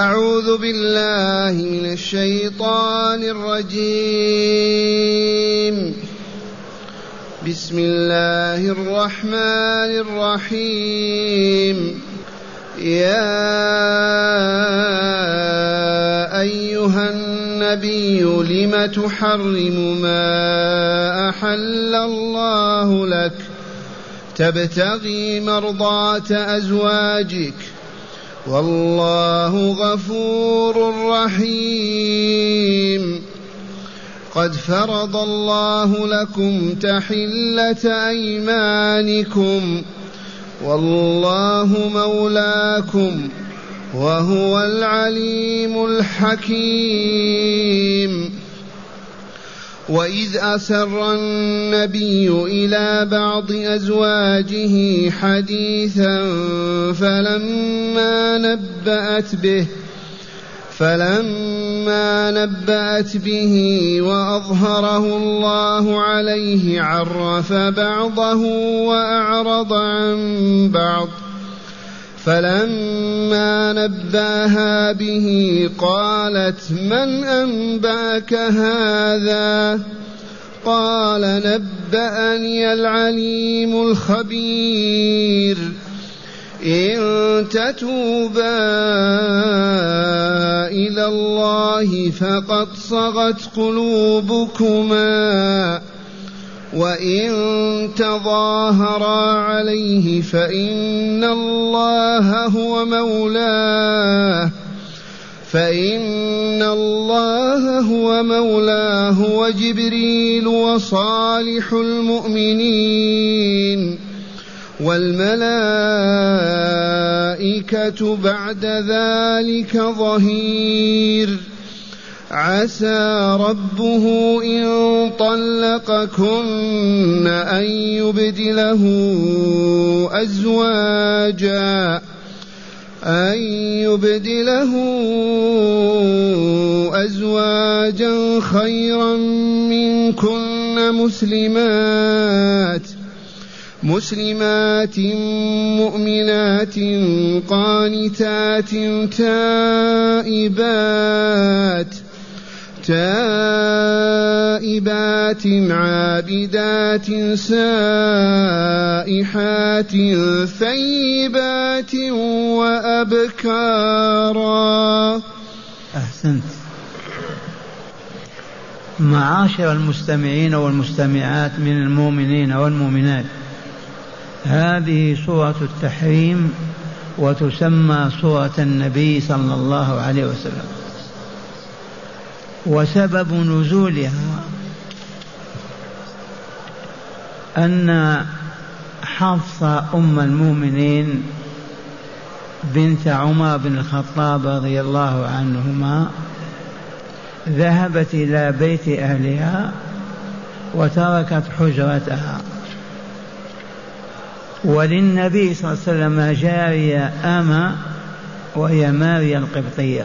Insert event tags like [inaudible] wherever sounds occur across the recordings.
أعوذ بالله من الشيطان الرجيم. بسم الله الرحمن الرحيم. يا أيها النبي لم تحرم ما أحل الله لك؟ تبتغي مرضات أزواجك والله غفور رحيم. قد فرض الله لكم تحلة أيمانكم. والله مولاكم وهو العليم الحكيم. واذ اسر النبي إلى بعض ازواجه حديثا فلما نبات به فلما نبأت به وأظهره الله عليه عرف بعضه وأعرض عن بعض فلما نباها به قالت من أنباك هذا؟ قال نبأني العليم الخبير. إن تتوبا إلى الله فقد صغت قلوبكما. وإن تظاهرا عليه فإن الله هو مولاه فإن الله هو مولاه وجبريل وصالح المؤمنين والملائكة بعد ذلك ظهير عسى ربه إن طلقكن أن يبدله أزواجا أن يبدله أزواجا خيرا منكن مسلمات مسلمات مؤمنات قانتات تائبات. تائبات عابدات سائحات ثيبات وأبكارا. أحسنت. معاشر المستمعين والمستمعات من المؤمنين والمؤمنات هذه سورة التحريم وتسمى سورة النبي صلى الله عليه وسلم. وسبب نزولها أن حفصة أم المؤمنين بنت عمر بن الخطاب رضي الله عنهما ذهبت إلى بيت أهلها وتركت حجرتها. وللنبي صلى الله عليه وسلم جارية أما وهي ماريا القبطية.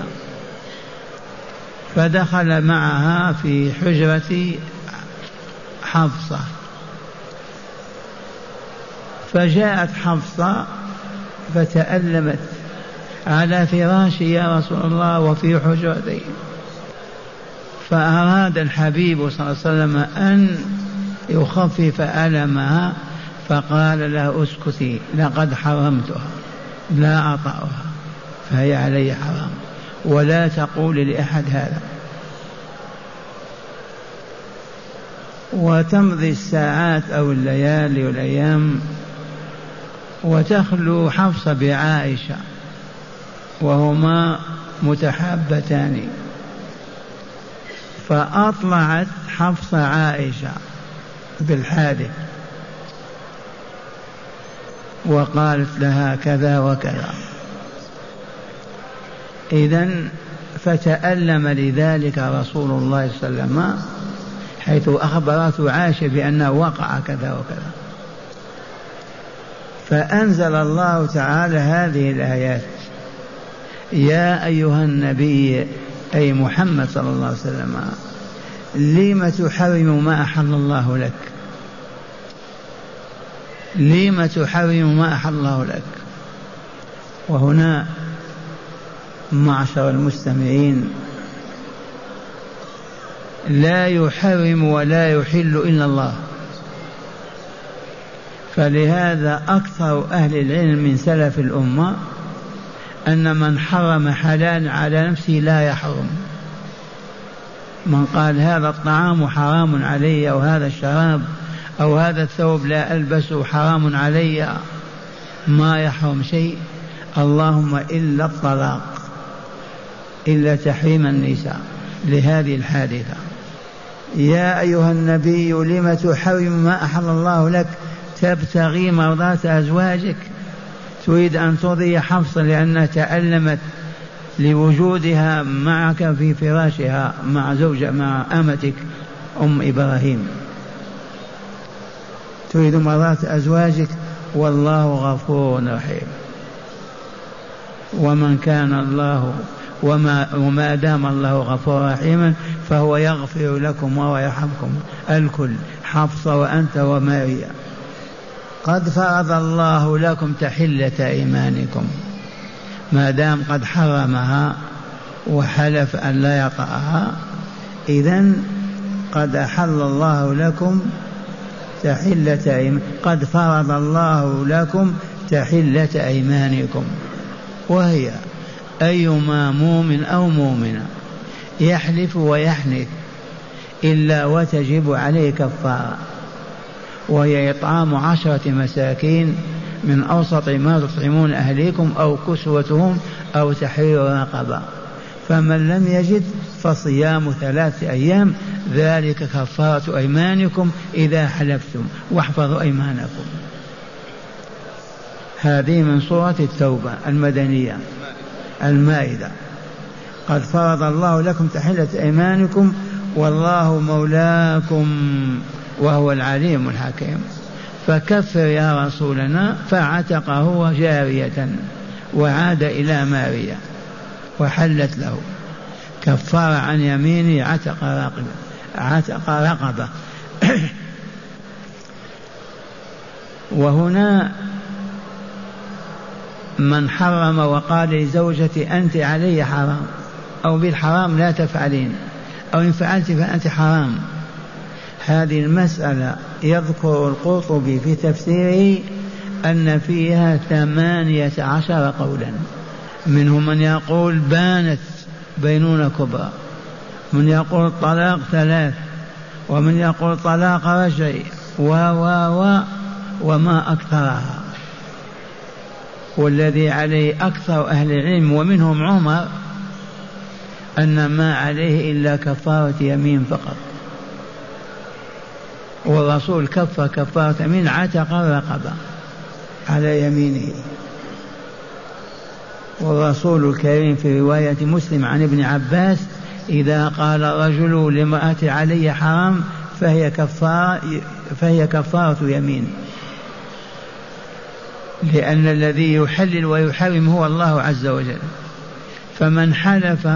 فدخل معها في حجرة حفصة. فجاءت حفصة فتألمت. على فراشي يا رسول الله وفي حجرتي فأراد الحبيب صلى الله عليه وسلم أن يخفف ألمها فقال لها اسكتي لقد حرمتها لا أطأها فهي علي حرام. ولا تقول لأحد هذا. وتمضي الساعات أو الليالي والأيام وتخلو حفصة بعائشة وهما متحابتان. فأطلعت حفصة عائشة بالحادث وقالت لها كذا وكذا. إذا فتألم لذلك رسول الله صلى الله عليه وسلم حيث أخبرته عائشة بأنه وقع كذا وكذا. فأنزل الله تعالى هذه الآيات يا أيها النبي أي محمد صلى الله عليه وسلم لم تحرم ما أحل الله لك؟ لم تحرم ما أحل الله لك؟ وهنا معشر المستمعين. لا يحرم ولا يحل إلا الله. فلهذا أكثر أهل العلم من سلف الأمة أن من حرم حلال على نفسه لا يحرم. من قال هذا الطعام حرام علي أو هذا الشراب أو هذا الثوب لا ألبسه حرام علي. ما يحرم شيء. اللهم إلا الطلاق. إلا تحريم النساء لهذه الحادثة. يا أيها النبي لم تحرم ما أحل الله لك؟ تبتغي مرضات أزواجك. تريد أن ترضي حفصة لأنها تألمت لوجودها معك في فراشها مع زوجة مع أمتك أم إبراهيم. تريد مرضات أزواجك؟ والله غفور رحيم. ومن كان الله وما, وما دام الله غفورا رحيما فهو يغفر لكم ويرحمكم الكل حفصة وأنت وماريا قد فرض الله لكم تحلة إيمانكم. ما دام قد حرمها وحلف أن لا يطأها إذا قد أحل الله لكم تحلة أيمان قد فرض الله لكم تحلة أيمانكم. وهي أيما مؤمن أو مؤمنة يحلف ويحنث إلا وتجب عليه كفارة وهي إطعام عشرة مساكين من أوسط ما تطعمون أهليكم أو كسوتهم أو تحرير رقبة. فمن لم يجد فصيام ثلاثة أيام ذلك كفارة أيمانكم إذا حلفتم. واحفظوا أيمانكم. هذه من سورة التوبة المدنية. المائدة. قد فرض الله لكم تحلة أيمانكم والله مولاكم وهو العليم الحكيم. فكفر يا رسولنا فعتق هو جارية وعاد إلى ماريا وحلت له. كفار عن يمينه عتق رقبة عتق رقبة. [coughs] وهنا من حرم وقال لزوجتي أنت علي حرام أو بالحرام لا تفعلين أو إن فعلت فأنت حرام. هذه المسألة يذكر القرطبي في تفسيره أن فيها ثمانية عشر قولا. منهم من يقول بانت بينونة كبرى من يقول طلاق ثلاث ومن يقول طلاق رجعي و و و وما أكثرها. والذي عليه أكثر أهل العلم ومنهم عمر أن ما عليه إلا كفارة يمين فقط. والرسول كف كفارة يمين عتق الرقبة على يمينه. والرسول الكريم في رواية مسلم عن ابن عباس إذا قال رجل لامرأة علي حرام فهي كفارة فهي كفارة يمين. لأن الذي يحلل ويحرم هو الله عز وجل. فمن حلف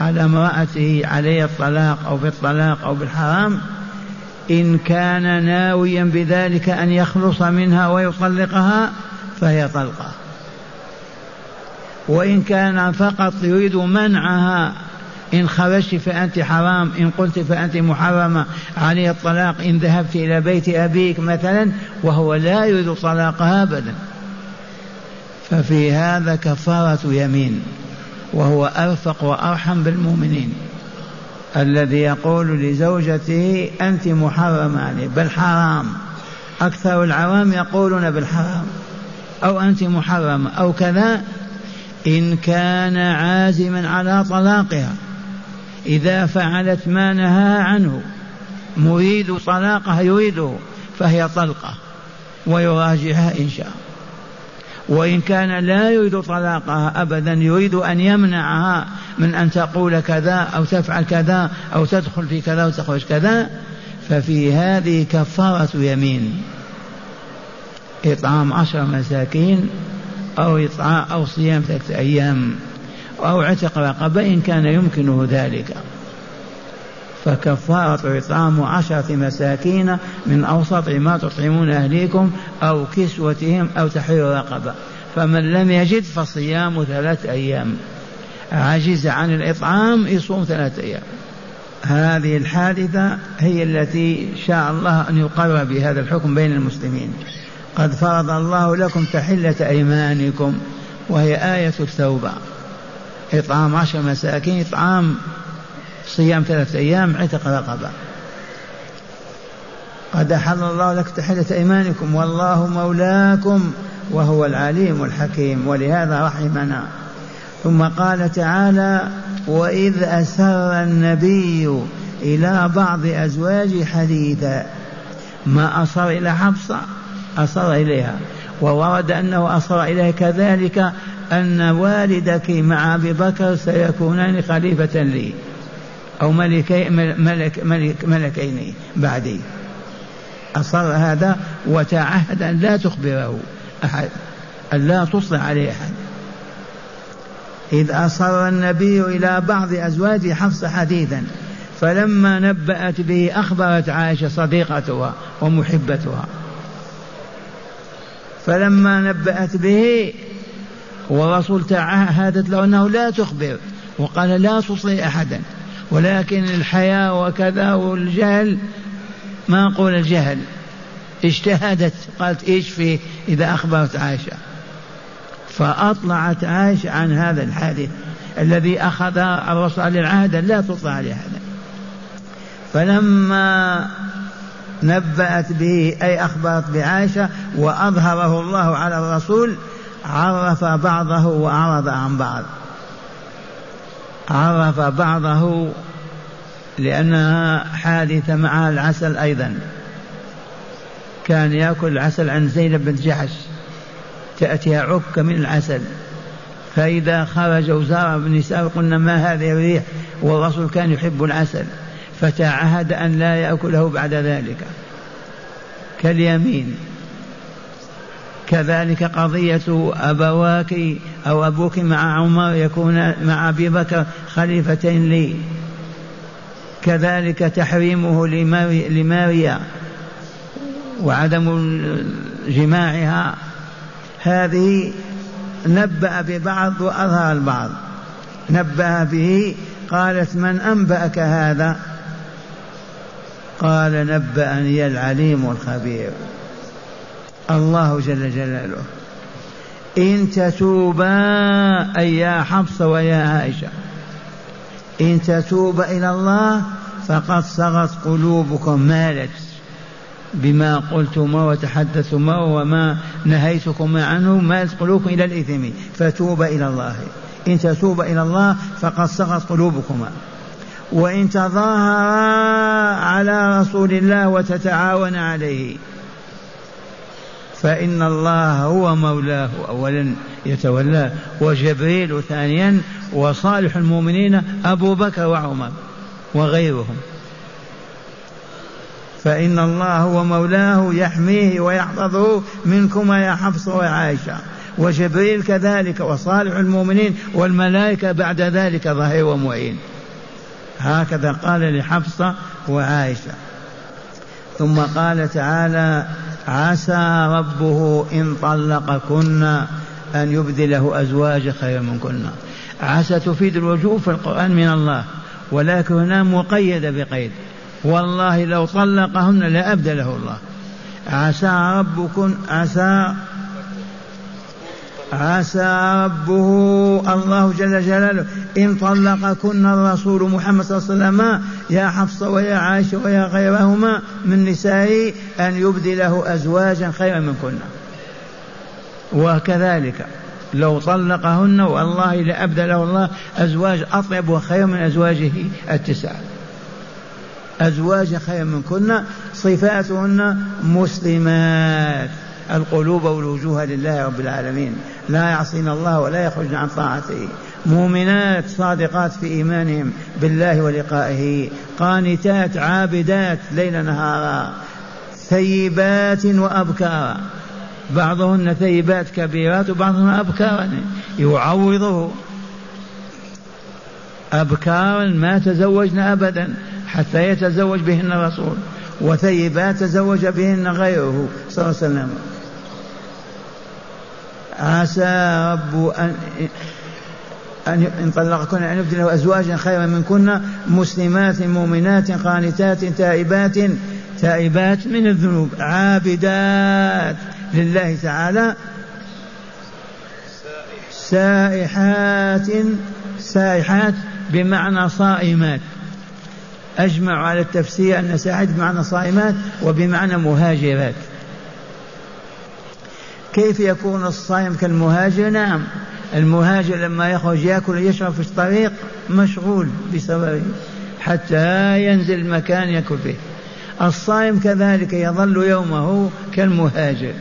على امرأته عليه الطلاق أو بالطلاق أو بالحرام إن كان ناويا بذلك أن يخلص منها ويطلقها فهي طلقة. وإن كان فقط يريد منعها إن خرجت فأنت حرام إن قلت فأنت محرمة عليه الطلاق إن ذهبت إلى بيت أبيك مثلا وهو لا يريد طلاقها أبدا. ففي هذا كفارة يمين وهو أرفق وأرحم بالمؤمنين. الذي يقول لزوجته أنت محرمة عليه بل حرام. أكثر العوام يقولون بالحرام أو أنت محرمة أو كذا إن كان عازما على طلاقها. إذا فعلت ما نهى عنه مريد طلاقها يريده فهي طلقة ويراجعها إن شاء. وإن كان لا يريد طلاقها أبدا يريد أن يمنعها من أن تقول كذا أو تفعل كذا أو تدخل في كذا وتخرج كذا ففي هذه كفارة يمين. إطعام عشر مساكين أو إطعام أو صيام ثلاثة أيام. أو عتق رقبة إن كان يمكنه ذلك. فكفارة إطعام عشرة مساكين من أوسط ما تطعمون أهليكم أو كسوتهم أو تحرير رقبة. فمن لم يجد فصيام ثلاث أيام. عجز عن الإطعام يصوم ثلاثة أيام. هذه الحادثة هي التي شاء الله أن يقرر بهذا الحكم بين المسلمين. قد فرض الله لكم تحلة أيمانكم وهي آية التوبة. إطعام عشر مساكين إطعام صيام ثلاثة أيام عتق رقبة قد أحل الله لكم تحلة أيمانكم والله مولاكم وهو العليم الحكيم ولهذا رحمنا. ثم قال تعالى وإذ أسر النبي إلى بعض أزواجه حديثا ما أصر إلى حفصة أصر إليها وورد أنه أصر إليها كذلك أن والدك مع أبي بكر سيكونان خليفة لي أو ملكي ملك ملك ملكين بعدي. أصر هذا وتعهد أن لا تخبره أحد أن لا تصلح عليه أحد. إذ أصر النبي إلى بعض أزواجه حفص حديثا فلما نبأت به أخبرت عائشة صديقتها ومحبتها. فلما نبأت به والرسول تعهدت له أنه لا تخبر وقال لا تصلي أحدا. ولكن الحياة وكذا والجهل ما أقول الجهل اجتهدت قالت إيش فيه إذا أخبرت عائشة. فأطلعت عائشة عن هذا الحادث الذي أخذ الرسول عليه العهد لا تطلع عليه أحدا فلما نبأت به أي أخبرت بعائشة وأظهره الله على الرسول عرف بعضه وأعرض عن بعض. عرف بعضه لأنها حادثة مع العسل أيضا. كان يأكل العسل عن زينب بنت جحش. تأتيها عكة من العسل. فإذا خرج وزار النساء قلنا ما هذه الريح؟ والرسول كان يحب العسل. فتعهد أن لا يأكله بعد ذلك. كاليمين. كذلك قضية أبواك أو أبوك مع عمر يكون مع أبي بكر خليفتين لي. كذلك تحريمه لماريا وعدم جماعها. هذه نبأ ببعض وأظهر البعض. نبأ به قالت من أنبأك هذا؟ قال نبأني العليم الخبير. الله جل جلاله. إن تتوبا أي يا حفصة ويا عائشة. إن تتوبا إلى الله فقد صغت قلوبكم. مالت بما قلتما وتحدثتما وما نهيتكما عنه مالت قلوبكم إلى الإثم. فتوبا إلى الله. إن تتوبا إلى الله فقد صغت قلوبكما وإن تظاهرا على رسول الله وتتعاون عليه. فإن الله هو مولاه أولا يتولاه وجبريل ثانيا وصالح المؤمنين أبو بكر وعمر وغيرهم. فإن الله هو مولاه يحميه ويحفظه منكما يا حفصة وعائشة وجبريل كذلك وصالح المؤمنين والملائكة بعد ذلك ظهير ومعين. هكذا قال لحفصة وعائشة. ثم قال تعالى عسى ربه إن طلقكن أن يبدله أزواج خيرا منكن عسى تفيد الوجوب في القرآن من الله ولكن هنا مقيدة بقيد. والله لو طلقهن لأبدله الله. عسى ربكم عسى عسى ربه الله جل جلاله إن طلقكن الرسول محمد صلى الله عليه وسلم يا حفصة ويا عائشة ويا غيرهما من نسائه أن يبدله أزواجا خيرا منكن. وكذلك لو طلقهن والله لأبدله الله أزواج أطيب وخير من أزواجه التسعة أزواج خير منكن صفاتهن مسلمات. القلوب والوجوه لله رب العالمين. لا يعصين الله ولا يخرجن عن طاعته. مؤمنات صادقات في إيمانهم بالله ولقائه. قانتات عابدات ليل نهارا ثيبات وأبكارا بعضهن ثيبات كبيرات وبعضهن أبكارا يعوضه. أبكارا ما تزوجن أبدا حتى يتزوج بهن الرسول. وثيبات تزوج بهن غيره صلى الله عليه وسلم. عسى رب أن أن إن طلقكن أن يبدله أزواجا خيرا منكن مسلمات مؤمنات قانتات تائبات تائبات من الذنوب عابدات لله تعالى سائحات سائحات بمعنى صائمات. أجمع على التفسير أن سائحات بمعنى صائمات وبمعنى مهاجرات. كيف يكون الصائم كالمهاجر؟ نعم. المهاجر لما يخرج يأكل ويشرب في الطريق مشغول بسبب حتى ينزل مكان يأكل فيه. الصائم كذلك يظل يومه كالمهاجر.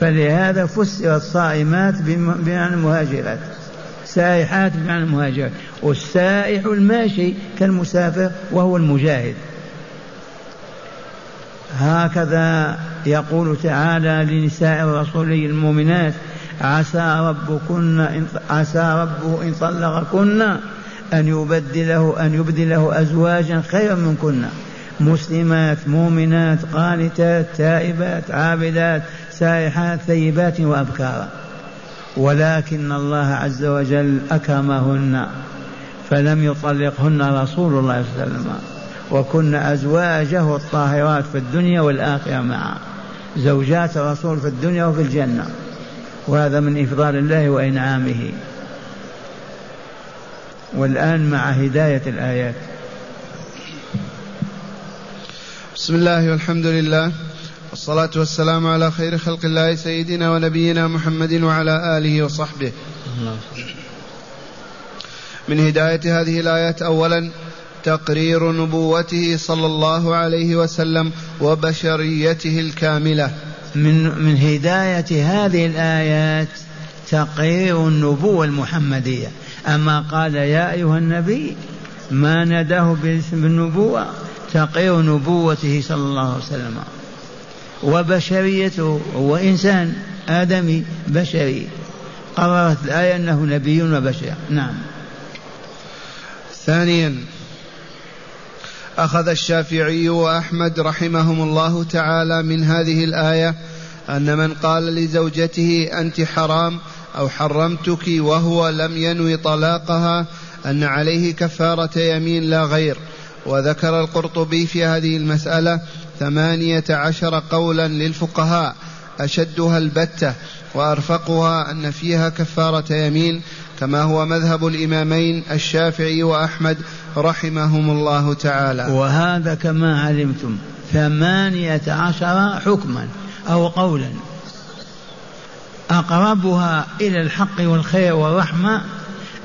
فلهذا فسرت الصائمات بمعنى المهاجرات. سائحات بمعنى المهاجرات. والسائح الماشي كالمسافر وهو المجاهد. هكذا يقول تعالى لنساء الرسول المؤمنات عسى ربكن إن عسى ربه إن طلقكن أن يبدله أن يبدله أزواجا خيرا منكن. مسلمات مؤمنات قانتات تائبات عابدات سائحات ثيبات وأبكارا ولكن الله عز وجل أكرمهن فلم يطلقهن رسول الله صلى الله عليه وسلم. وكن أزواجه الطاهرات في الدنيا والآخرة معا. زوجات الرسول في الدنيا وفي الجنة. وهذا من إفضال الله وإنعامه. والآن مع هداية الآيات. بسم الله والحمد لله. والصلاة والسلام على خير خلق الله سيدنا ونبينا محمد وعلى آله وصحبه. من هداية هذه الآيات أولا تقرير نبوته صلى الله عليه وسلم وبشريته الكاملة. من من هداية هذه الآيات تقرير النبوة المحمدية. أما قال يا أيها النبي ما نداه باسم النبوة؟ تقرير نبوته صلى الله عليه وسلم. وبشريته هو إنسان آدمي بشري. قررت الآية أنه نبي وبشر. نعم. ثانيا أخذ الشافعي وأحمد رحمهم الله تعالى من هذه الآية أن من قال لزوجته أنت حرام أو حرمتك وهو لم ينوي طلاقها أن عليه كفارة يمين لا غير. وذكر القرطبي في هذه المسألة ثمانية عشر قولا للفقهاء أشدها البتة وأرفقها أن فيها كفارة يمين كما هو مذهب الإمامين الشافعي وأحمد رحمهم الله تعالى. وهذا كما علمتم ثمانية عشر حكما أو قولا. أقربها إلى الحق والخير والرحمة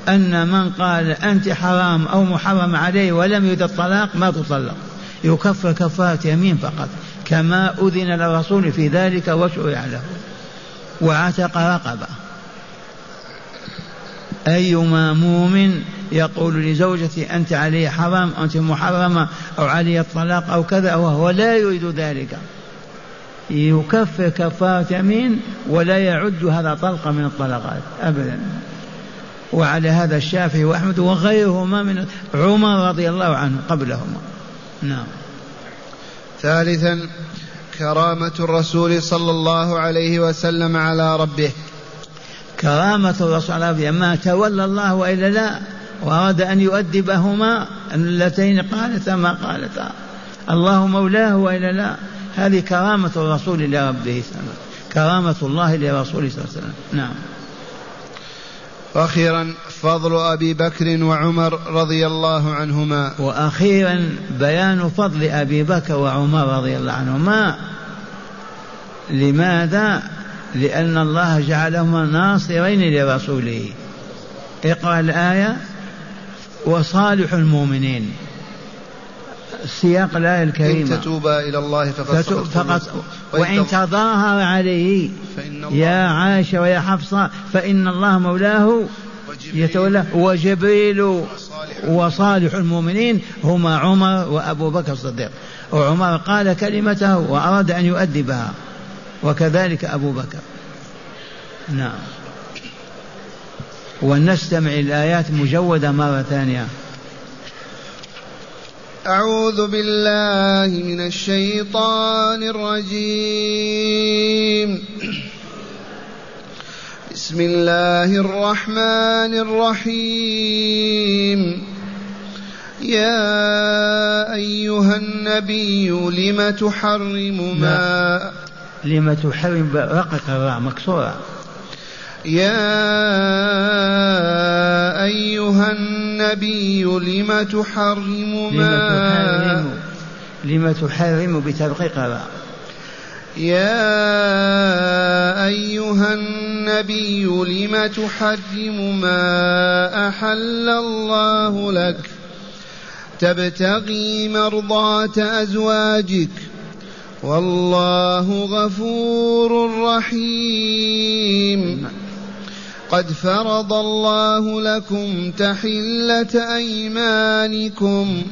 أن من قال أنت حرام أو محرم عليه ولم يرد الطلاق ما تطلق. يكفر كفارة يمين فقط. كما أذن للرسول في ذلك وشرع له وعتق رقبة. أيما مؤمن يقول لزوجتي أنت علي حرام أنت محرمة أو علي الطلاق أو كذا وهو لا يريد ذلك. يكفر كفارة يمين ولا يعد هذا طلقة من الطلقات أبدا. وعلى هذا الشافعي وأحمد وغيرهما من عمر رضي الله عنه قبلهما. نعم. ثالثا كرامة الرسول صلى الله عليه وسلم على ربه. كرامة الرسول على ربه ما تولى الله وإلا لا وأراد أن يؤدبهما اللتين قالتا ما قالتا. الله مولاه وإلا لا. هذه كرامة الرسول لربه كرامة الله لرسوله صلى الله عليه وسلم. نعم. وأخيرا فضل أبي بكر وعمر رضي الله عنهما. وأخيرا بيان فضل أبي بكر وعمر رضي الله عنهما. لماذا؟ لأن الله جعلهما ناصرين لرسوله. اقرأ الآية. وصالح المؤمنين. سياق الآية الكريمة. إن تتوبا إلى الله فقد فقط وإن تظاهر عليه. يا عائشة ويا حفصة فإن الله مولاه يتولى وجبريل وصالح المؤمنين هما عمر وأبو بكر الصديق. وعمر قال كلمته وأراد أن يؤدبها وكذلك أبو بكر. نعم. ونستمع الآيات مجودة مرة ثانية. أعوذ بالله من الشيطان الرجيم. بسم الله الرحمن الرحيم. يا أيها النبي لم تحرم ما لم تحرم رقق الراء مكسورة. يا أيها النبي لم تحرم ما لم تحرم بترقيق الراء يا أيها النبي لم تحرم ما أحل الله لك. تبتغي مرضاة أزواجك. والله غفور رحيم. قد فرض الله لكم تحلة أيمانكم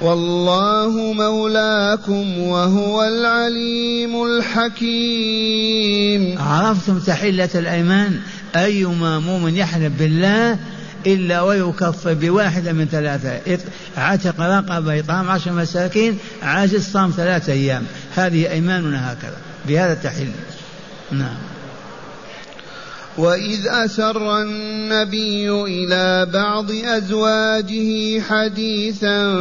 والله مولاكم وهو العليم الحكيم. عرفتم تحلة الأيمان؟ أيما مؤمن يحلف بالله إلا ويكفر بواحدة من ثلاثة. عتق رقبة إطعام عشر مساكين عاجز صام ثلاثة أيام. هذه أيماننا هكذا بهذا التحل نعم. وإذ أسر النبي إلى بعض أزواجه حديثا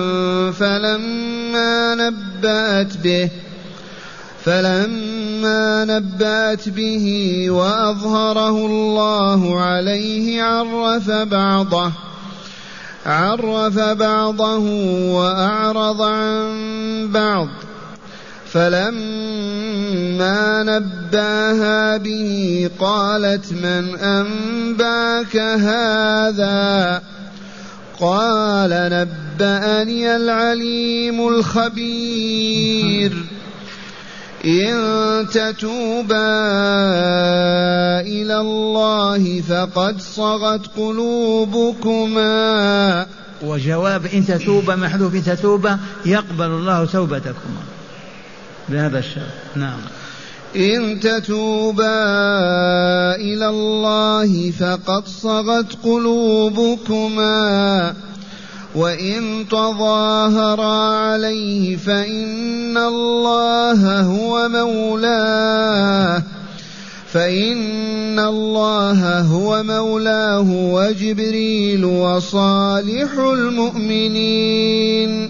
فلما نبأت به فلما نبأت به وأظهره الله عليه عرف بعضه عرف بعضه وأعرض عن بعض. فلما نباها به قالت من أنباك هذا قال نبأني العليم الخبير إن تتوبا إلى الله فقد صغت قلوبكما وجواب إن تتوبا محذوف إن تتوبا يقبل الله توبتكما. بهذا الشرط نعم. إن تتوبا إلى الله فقد صغت قلوبكما. وإن تظاهرا عليه فإن الله هو مولاه. فإن الله هو مولاه وجبريل وصالح المؤمنين.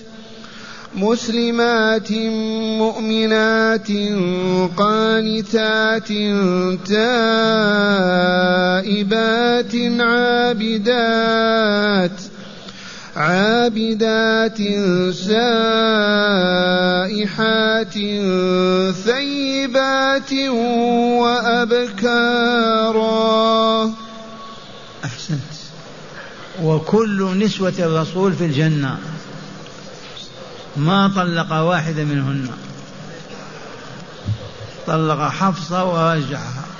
مسلمات مؤمنات قانتات تائبات عابدات عابدات سائحات ثيبات وأبكارا. أحسنت. وكل نسوة الرسول في الجنة. ما طلق واحدة منهن. طلق حفصة ورجعها